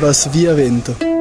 Vas via vento.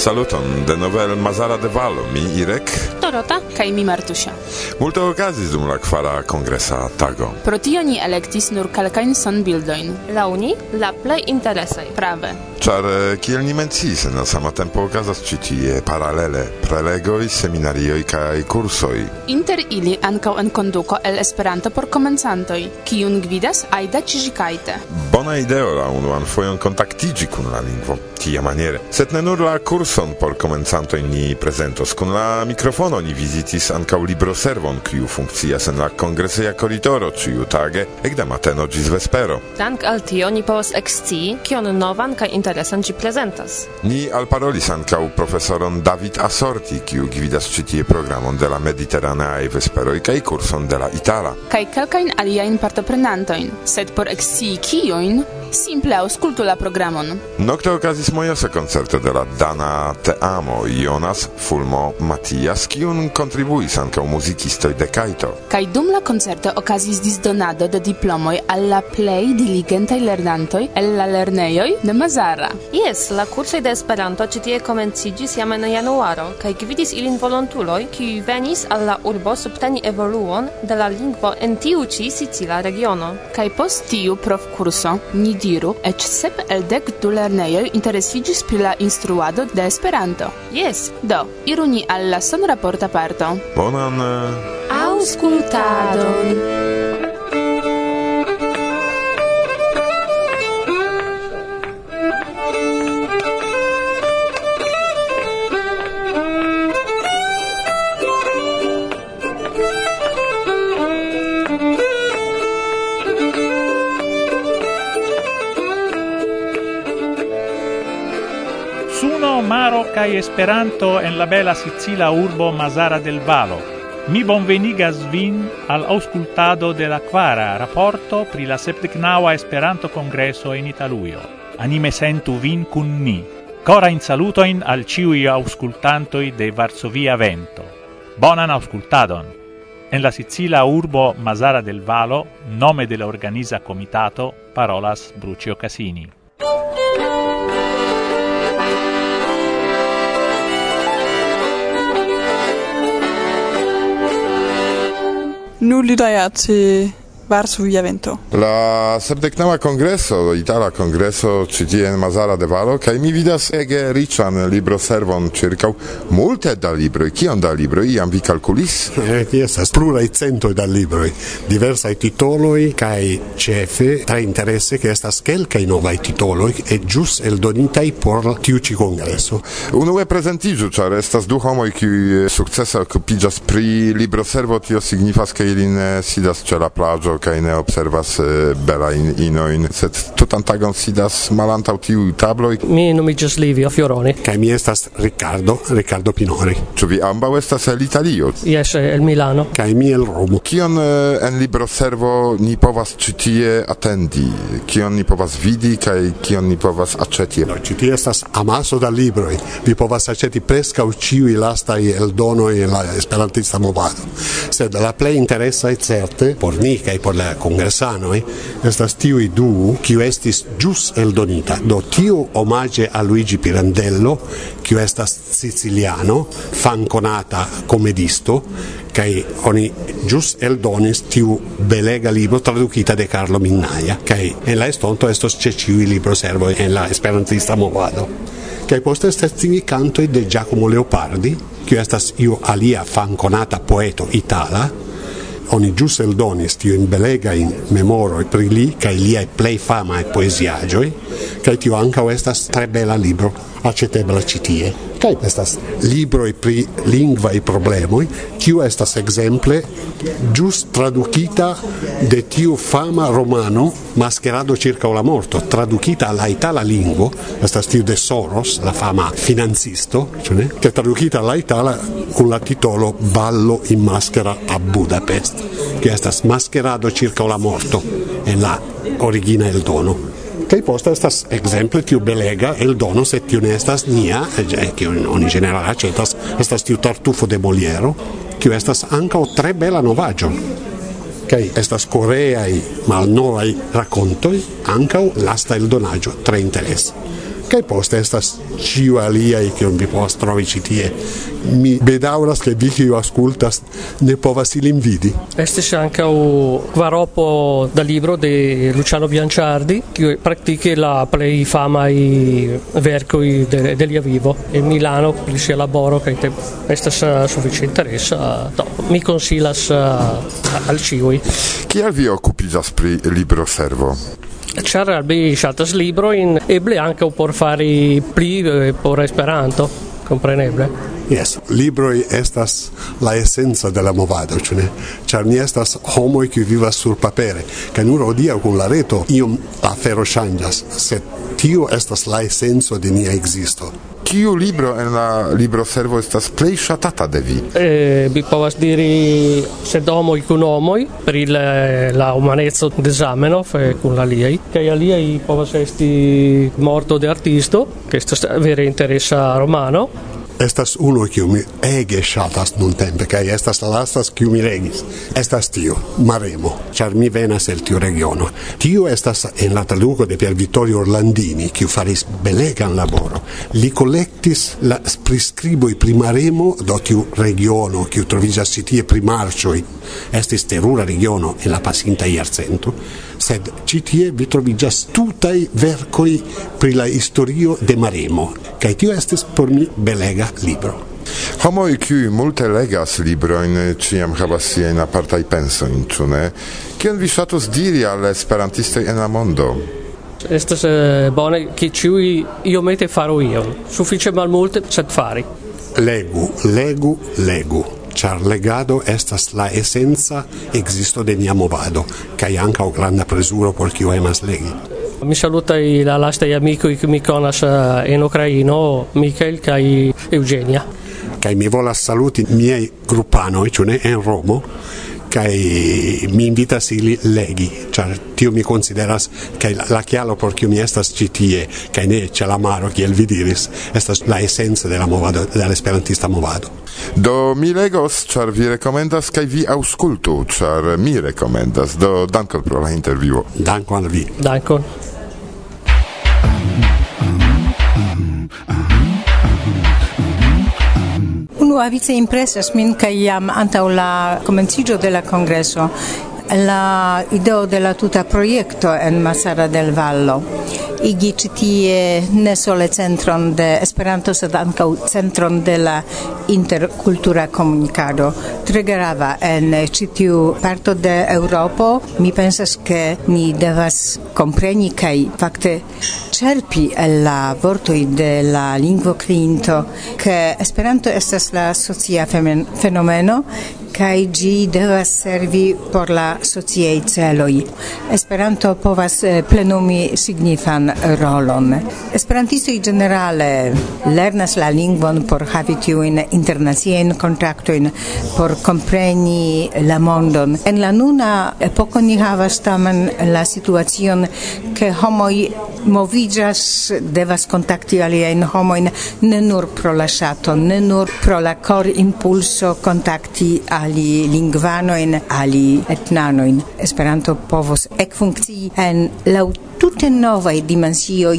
Saluton, de novel Mazara de Valo, mi Irek. Dorota, kaj mi Martusia. Multo okazis dum la kvara kongresa tago. Pro tio ni elektis nur kalkain son bildoin. La uni, la plej interesaj. Prave. Czar eh, kiel ni mencis en sama tempo okazas ci tie paralele prelegoi, seminarioi kaj kursoi. Inter ili ankaŭ enkonduko el Esperanto por komencantoj, kiun gvidas Aida Ĉiĝikajte. Bona ideo la unuan fojon kontaktiĝi kun la lingvo tiamaniere. Sed ne nur la kurson por komencanto ni prezentos, kun la mikrofono ni vizitis ankaŭ libroservon, kiu funkcias en la kongreseja koridoro ĉiutage ekde mateno ĝis vespero. Dank al tio ni povas ekscii, kion novan kaj inter interesan ĝi prezentas. Ni alparolis ankaŭ profesoron David Asorti, kiu gvidas ĉi tie programon de la mediteraneaj vesperoj kaj kurson de la itala. Kaj kelkajn aliajn partoprenantojn, sed por ekscii kiujn Simple auskultu la programon. Nokte okazis mojose koncerto de la dana teamo Jonas Fulmo Matias, kiun kontribuis ankaŭ muzikistoj de Kaito. Kaj dum la koncerto okazis disdonado de diplomoj al la plej diligentaj lernantoj el la lernejoj de Mazara. Jes, la kursoj de Esperanto ĉi tie komenciĝis jam en januaro, kaj gvidis ilin volontuloj, kiuj venis al la urbo subteni evoluon de la lingvo en tiu ĉi Sicila regiono. Kaj post tiu profkurso ni diru, ec sep el dek du lerneioi interesigis pri la instruado de Esperanto. Yes, do, iru ni al la sonraporta parto. Bonan... Eh, Aŭskultadon! Lernaro cae Esperanto en la bela Sicila urbo Masara del Valo. Mi bonvenigas vin al auscultado de la quara rapporto pri la sepdecnaua Esperanto congresso in Italuio. Anime sentu vin cun ni. Cora in salutoin al ciui auscultantoi de Varsovia Vento. Bonan auscultadon! En la Sicila urbo Masara del Valo, nome de la organiza comitato, parolas Brucio Casini. Nu lytter jeg til Varsovia Vento. La sepdeknała kongreso, itala kongreso en Mazara de Valo, kai mi vidas ege riĉan libro servon ĉirkaŭ multe da libroj. Kion da libro, iam vi kalkulis? Eh, estas pluraj cento da titoloi diversaj titoloj kaj ĉefe tre interese ke estas kelkaj novai titoloi, e ĵus eldonitaj por tiu ĉi kongreso. Unue prezentiĝu, ĉar estas du homoj successa eh, sukcese pijas pri libroservo, tio signifas ke ilin eh, sidas ce la plagio kaj ne observas belajn inojn, sed tutantagon sidas malantaŭ tiu tabloj. Mi nomiĝas Livio Fioroni. Kaj mi estas Ricardo, Ricardo Pinori. Ĉu vi ambaŭ estas el Italio? Jes, el Milano. Kaj mi el Romo. Kion en libro servo ni povas ĉi tie atendi? Kion ni povas vidi kaj kion ni povas aĉeti? No, ĉi tie estas amaso da libroj. Vi povas aĉeti preskaŭ ĉiuj lastaj eldonoj en la esperantista movado. Sed la plej interesaj certe por ni kaj por por la congresanoj ¿Eh? estas tiuj du, kiu estis gius eldonita. Do tiu omaĝe a Luigi Pirandello, kiu estas siciliano, fankonata komedisto, kaj oni ĵus eldonis tiu belega libro tradukita de Carlo Minnaia, kaj en la estonto estos ĉe ĉiuj libroservoj en la esperantista movado. Kaj poste estas tiuj kantoj de Giacomo Leopardi, kiu estas iu alia fankonata poeto itala, oni gius eldonis tio in belega in memoro e pri li kai li ai play fama e poesiagioi kai tio anca estas tre bela libro. Accetebla citie kai estas libro e pri lingua e problemoi kiu estas exemple gius traducita de tio fama romano mascherado circa la morto. Traducita alla itala lingua estas tio de Soros la fama finanzisto cioè che traducita alla itala con la titolo Ballo in maschera a Budapest che estas mascherado circa la morto. En la origina el dono kai posta estas ekzemple tiu belega el dono se tiu ne estas nia, e che oni generale acetas, estas tiu tartufo de Moliero, kiu estas ankaŭ tre bela novaĵo. kai estas koreaj malnovaj rakontoj ankaŭ lasta eldonaĵo, tre interesa. kaj poste questa ĉiu aliaj kiun vi povas trovare ĉi tie. Mi bedaŭras ke vi kiu aŭskultas ne povas ilin vidi. Estis ankaŭ kvaropo da libro di Luciano Bianciardi, che pratica la plej famaj verkoj de, de lia vivo en Milano, pri sia laboro kaj te estas sufiĉe interesa. Do, mi konsilas eh, al ĉiuj. Kial vi okupiĝas libro servo? Ĉar bi ŝatas librojn, eble anche ankaŭ por fari pli e eh, por Esperanto, kompreneble. Yes, libroi estas la essenza della movado, ĉu ne? Ĉar ni estas homoj qui vivas sur papere, kaj nur odia con la reto iom afero ŝanĝas, sed tio estas la essenzo de nia existo. Kiu libro en la libro servo estas plej ŝatata de vi? Eh, vi povas diri sed homoj kun homoj pri la, la humaneco de Zamenhof eh, kun la liaj kaj aliaj povas esti morto de artisto, ke estas vere interesa romano, estas uno kiu mi ege ŝatas nuntempe kaj estas la lastas kiu mi regis. Estas tio, Maremo, ĉar mi venas el tiu regiono. Tio estas en la traduko de Pier Vittorio Orlandini, kiu faris belegan laboro. Li kolektis la priskriboj pri Maremo, do tiu regiono kiu troviĝas ĉi tie pri marĉoj. Estis terura regiono en la pasinta jarcento sed ĉi tie vi trovigas tutai vercoi pri la historio de Maremo cae tio estes por mi belega libro. Homo i qui multe legas librojn ĉiam havas siajn apartaj penso in ne? Kion vi ŝatus diri al esperantiste en la mondo? Estas eh, bone che ciui io mete faro io, suffice mal multe, sed fari. Legu, legu, legu char legado estas la essenza existo de nia movado, cae o granda presuro por cio emas legi. Mi saluta i la lasta i amico i mi conas eh, in Ucraino, Michael kai Eugenia. Kai mi volas saluti miei gruppano e cioè in Romo, kai mi invitas ili legi char tio mi consideras kai la chialo por kiu mi estas citie kai ne ce la maro kiel vi diris estas la essenza de la movado de movado. Do mi legos char vi recomendas kai vi auscultu char mi recomendas. Do dankon pro la intervjuo. Dankon al vi. Dankon. avice impresas min kaj jam antaŭ la komenciĝo de la kongreso la ideo de la tuta projekto en Masara del Vallo igi ĉi tie ne sole centron de Esperanto, sed ankaŭ centron de la interkultura komunikado. Tre grava en ĉi tiu parto de Eŭropo. Mi pensas ke ni devas kompreni kaj fakte cerpi el la vortoi de la lingvo clinto che Esperanto estas la socia fenomeno kai gi devas servi por la sociaj celoj. Esperanto povas eh, plenumi signifan rolon. Esperantistoj generale lernas la lingvon por havi tiujn internaciajn kontaktojn, por kompreni la mondon. En la nuna epoko ni havas tamen la situacion, ke homoj moviĝas, devas kontakti aliajn homojn ne nur pro la ŝato, ne nur pro la kor impulso kontakti ali lingvanoin, ali etnanoin. Esperanto povos ec funkcii en laŭ tutte novaj dimensioj,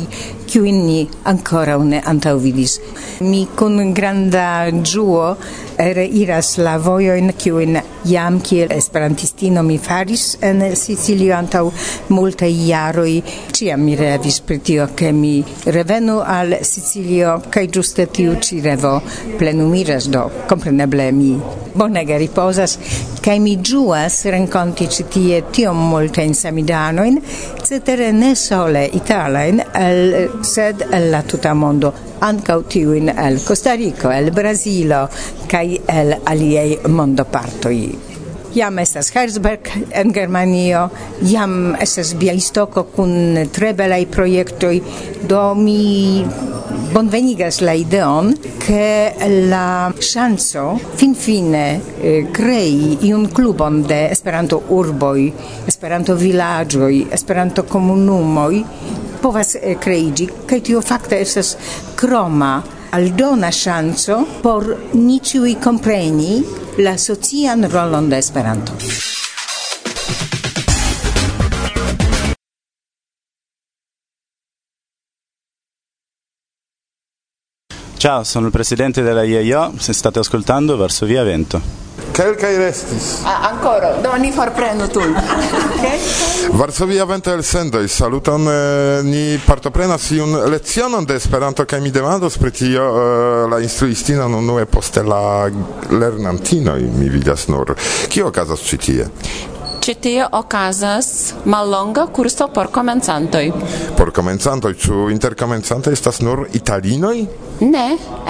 qui ni ancora ne antaŭvidis. Mi con granda giuo reiras la vojoin kiujn jam kiel esperantistino mi faris en Sicilio antaŭ multaj jaroj. Ĉiam mi revis pri tio, ke mi revenu al Sicilio kaj ĝuste tiu ĉi revo plenumiras do. Kompreneble mi bonege ripozas kaj mi ĝuas renkonti ĉi tie tiom multajn samidanojn, cetere ne sole italajn, sed el la tuta mondo, ankaŭ tiujn el Kostariko, el Brazilo kaj kai el aliei mondopartoj. Jam estas Herzberg en Germanio, jam estas Bialistoko kun tre belaj projektoj, do mi bonvenigas la ideon, ke la ŝanco finfine eh, krei iun klubon de Esperanto-urboj, Esperanto-vilaĝoj, Esperanto-komunumoj povas eh, kreiĝi, kaj tio fakte estas kroma aldona chanzo por ni ciui compreni la socian rolon de Esperanto. Ciao, sono il presidente della IEIO, se state ascoltando verso Via Vento. Kelkaj restis. Ah, ancora. Do ni forprenu tuj. Varsovia vento elsendoj. Saluton. Eh, ni partoprenas iun lecionon de Esperanto kaj mi demandos pri tio eh, la instruistino unue poste la lernantinoj mi vidas nur. Kio okazas ĉi tie? Ĉi tie okazas mallonga kurso por komencantoj. Por komencantoj, ĉu interkomencantoj estas nur italinoj? Ne,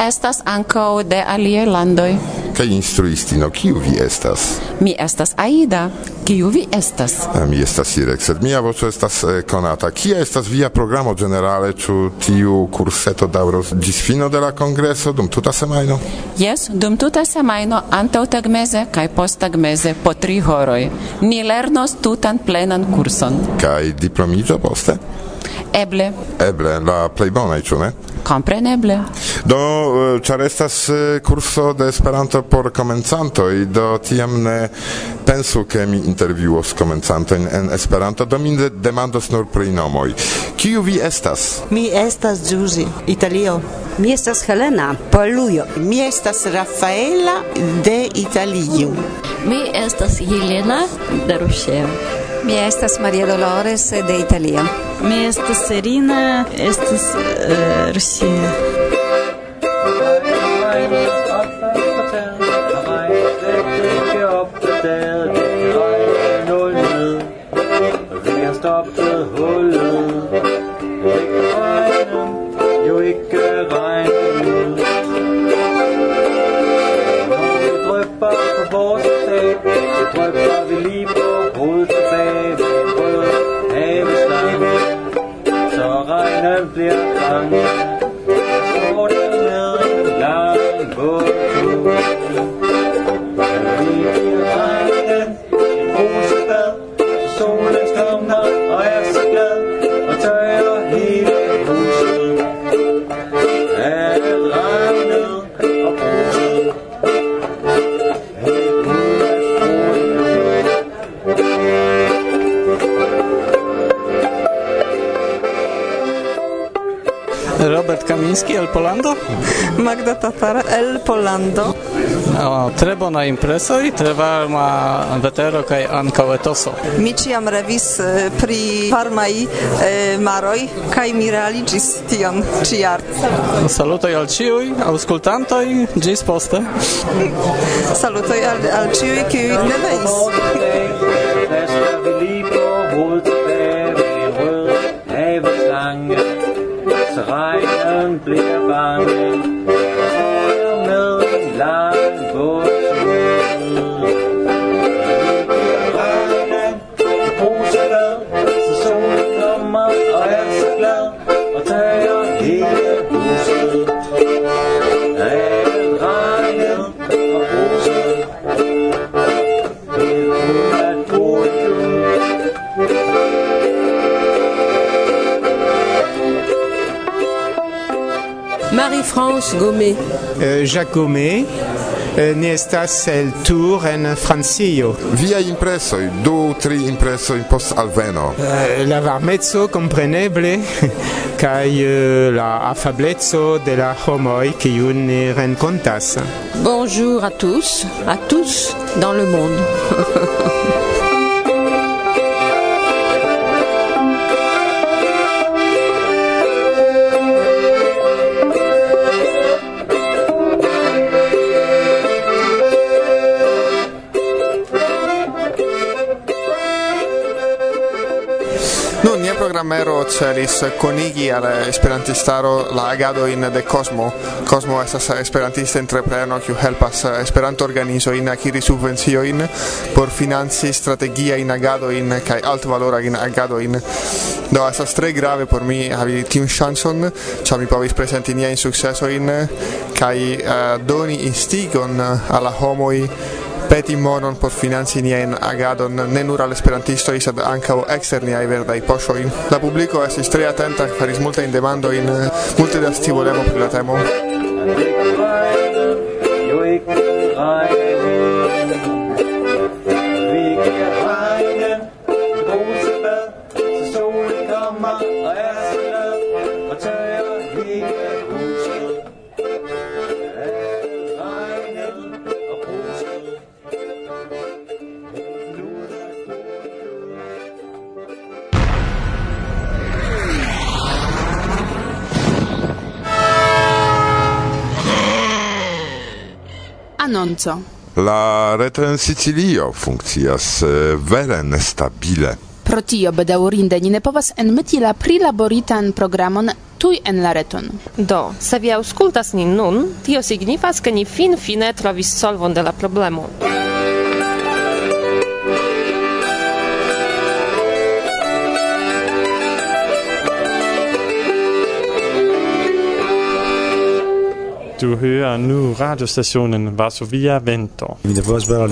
estas ankaŭ de aliaj landoj kaj instruistino, kiu vi estas? Mi estas Aida, kiu vi estas? Eh, mi estas Irek, sed mia voĉo estas eh, konata. Kia estas via programo ĝenerale, ĉu tiu kurseto daŭros ĝis fino de la kongreso dum tuta semajno? Jes, dum tuta semajno antaŭ tagmeze kaj post tagmeze po tri horoj. Ni lernos tutan plenan kurson. Kaj diplomiĝo poste? Eble. Eble, la plej bonaj, ĉu ne? Kompreneble. Do, ĉar estas kurso de Esperanto por komencantoj, do tiam ne pensu ke mi intervjuos komencantojn en Esperanto, do mi demandos nur pri nomoj. Kiu vi estas? Mi estas Giusi, Italio. Mi estas Helena, Polujo. Mi estas Rafaela de Italio. Mi estas Helena de Rusio. Mi estas Maria Dolores de Italia. Mi estas Serina, estas uh, Russia. stoppet hullet Ikke regnen, jo ikke Robert Kamiński el Polando? Magda Tatara el Polando. O, tre bona impreso i tre varma vetero kaj ankaŭ etoso. Mi ĉiam revis pri varmaj eh, maroj kaj mi realiĝis tion ĉiar. Salutoj al ĉiuj aŭskultantoj ĝis poste. Salutoj al, al ĉiuj kiuj ne venis. Så regnen bliver bange Og med en lang bådtur Så solen kommer og er så glad Og tørrer hele Gomet. Euh, Jacques Gomet. Euh, ne estas el tour en Francio. Via impresoj, du, tri impresoj post alveno. Euh, la varmeco kompreneble kaj la afableco de la homoj kiun ni renkontas. Bonjour à tous, à tous dans le monde. Romero celis conigi al esperantistaro la agado in de Cosmo. Cosmo estas esperantista entrepreno kiu helpas Esperanto organizo in akiri subvencio in por financi strategia in agado in kai alto valora in agado in. Do estas tre grave por mi havi tiun chanson, ĉar mi povis presenti nia in successo in kai uh, eh, doni instigon eh, alla homoi peti monon por financi niajn agadon ne nur al esperantistoj, sed ankaŭ eksterniaj verdaj poŝoj. La publiko estis tre atenta, faris multajn demandojn, multe da scivolemo pri la temo. Thank. annonco. La reto en Sicilio funkcias eh, vere nestabile. Pro tio bedaŭrinde ni ne povas enmeti la prilaboritan programon tuj en la reton. Do, se vi aŭskultas nin nun, tio signifas, ke ni fin-fine trovis solvon de la problemo. du hører nu radiostationen Varsovia Vento. Mi devas vera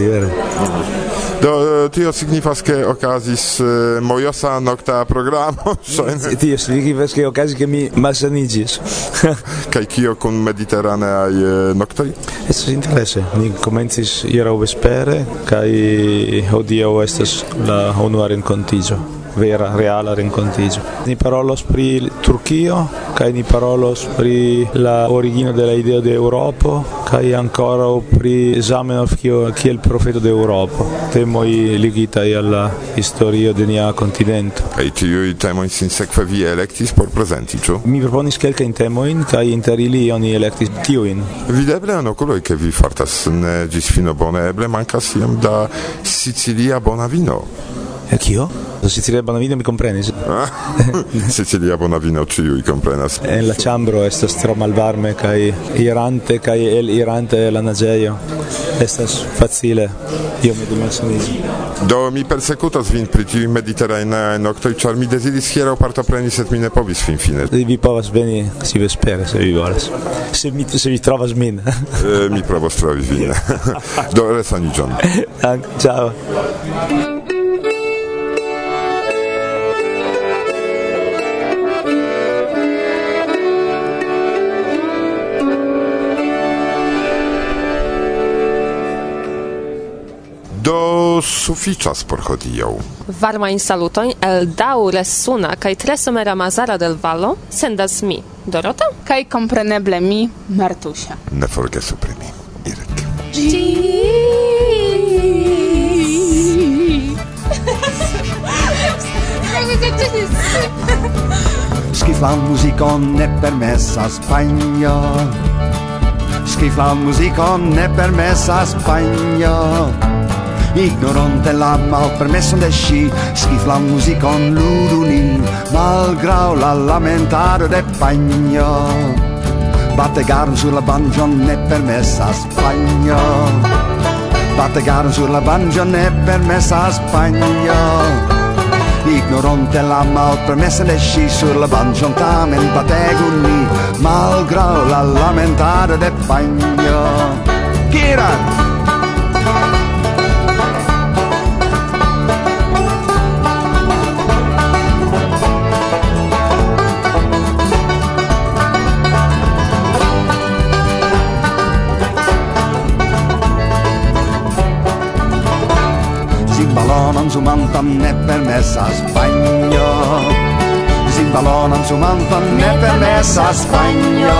Do eh, tio signifas ke okazis uh, eh, mojosa nokta programo. Ŝajne tio signifas ke okazis ke mi malsaniĝis. Kaj kio kun mediteraneaj uh, eh, noktoj? Estas interese. Ni komencis hieraŭ vespere kaj hodiaŭ estas la unua renkontiĝo. Vera reala rencontigio. Ni parolos pri Turchio, kai ni parolos pri la origino de la idea de Europa, kai ancora pri Zamenhof kiel profeto de Europa. Temoi ligita alla historio de nia continento. Kai tiuj temoj sinsekve vi elektis por prezenti, ĉu? Mi proponis kelkajn temojn kaj inter ili oni elektis tiujn. Videble en okuloj ke vi fartas ne ĝis fino bone, eble mankas iom da Sicilia bona vino. Kio? Sicilia Bonavino mi comprenis? Sicilia Bonavino ciui comprenas. En la chambro estas tro malvarme kai irante kai el irante la nageio. Estas facile io mi dimensionis. Do mi persecutas vin pri tiu mediterraneaj noktoj, ĉar mi deziris hieraŭ partopreni, sed mi ne povis fin fine. Vi povas veni si vespere, se vi volas. Se mi se vi trovas min. eh, mi provos trovi vin. Do resaniĝon. Ciao. suficas por hodiaŭ. Varma insalutojn el daŭre suna kaj tre somera Mazara del Vallo sendas mi, Dorota, kaj kompreneble mi, Martusia. Ne forgesu pri mi, Irek. Schif musicon ne permessa Spagna Schiflan musicon ne permessa Spagna ignorante la malpermeson de sci schif la muzikon ludu ni la lamentare de pagno batte garn sur la banjon ne spagno. Batte garn sur la banjo ne permesas panjo Ignorante la malpermeson de sci sur la banjon tamen bategu ni la lamentare de pagno Kira! fan ne permesas bagno. Sin su manfan ne permesas bagno.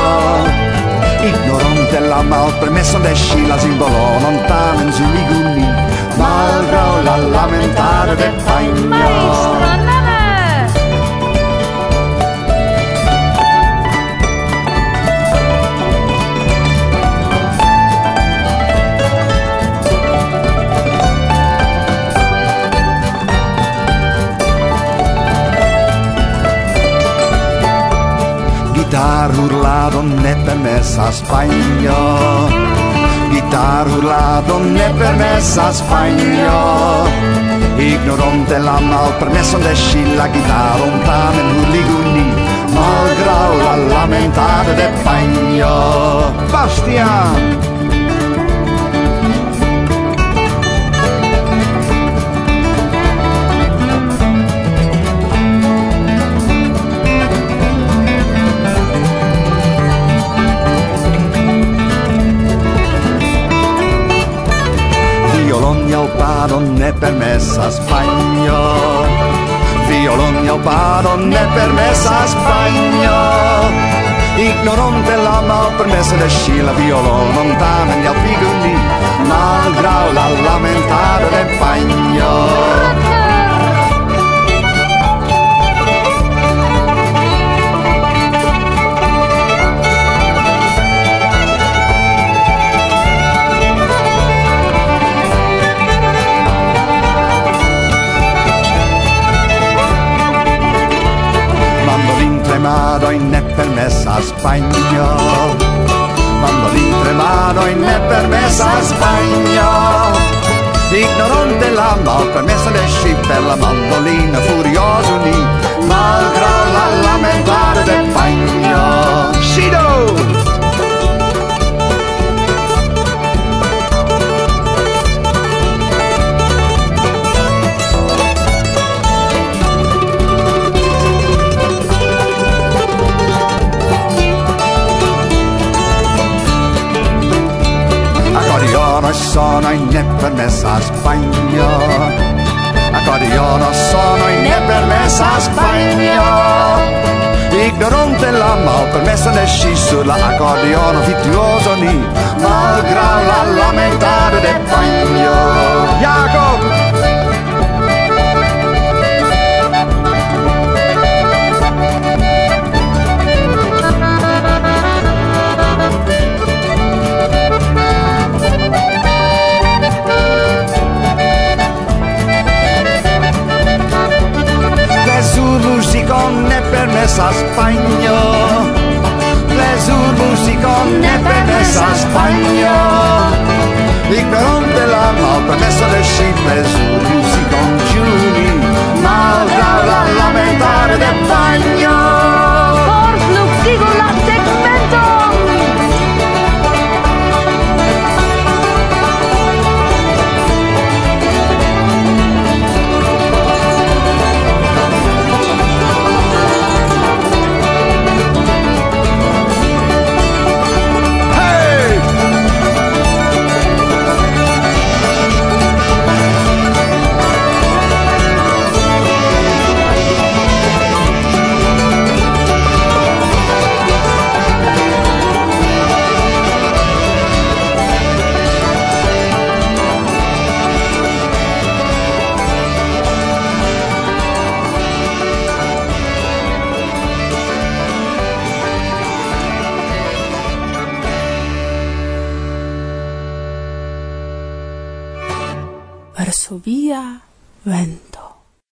Ignorante la malpermeson de sci la simbolonon tamen su liguni. Malgrau la lamentare de bagno. Gitarurladon ne permesas Guitar urlado ne permesas panjo Ignorante la malpermeson de ŝi la un tamen hurligu ni Malgraŭ la lamentare de panjo Bastian! paro ne permesas panjo paro ne permesas Spagna Ignorante la malpermessa de sci la non lontana gli alpigli malgrau la lamentare de pagno Tremadoi ne permessa a Spagna. Quando lì Bambolin Tremadoi ne permessa a Spagna. Ignorante la mal permessa le per la mandolina, furiosa unita.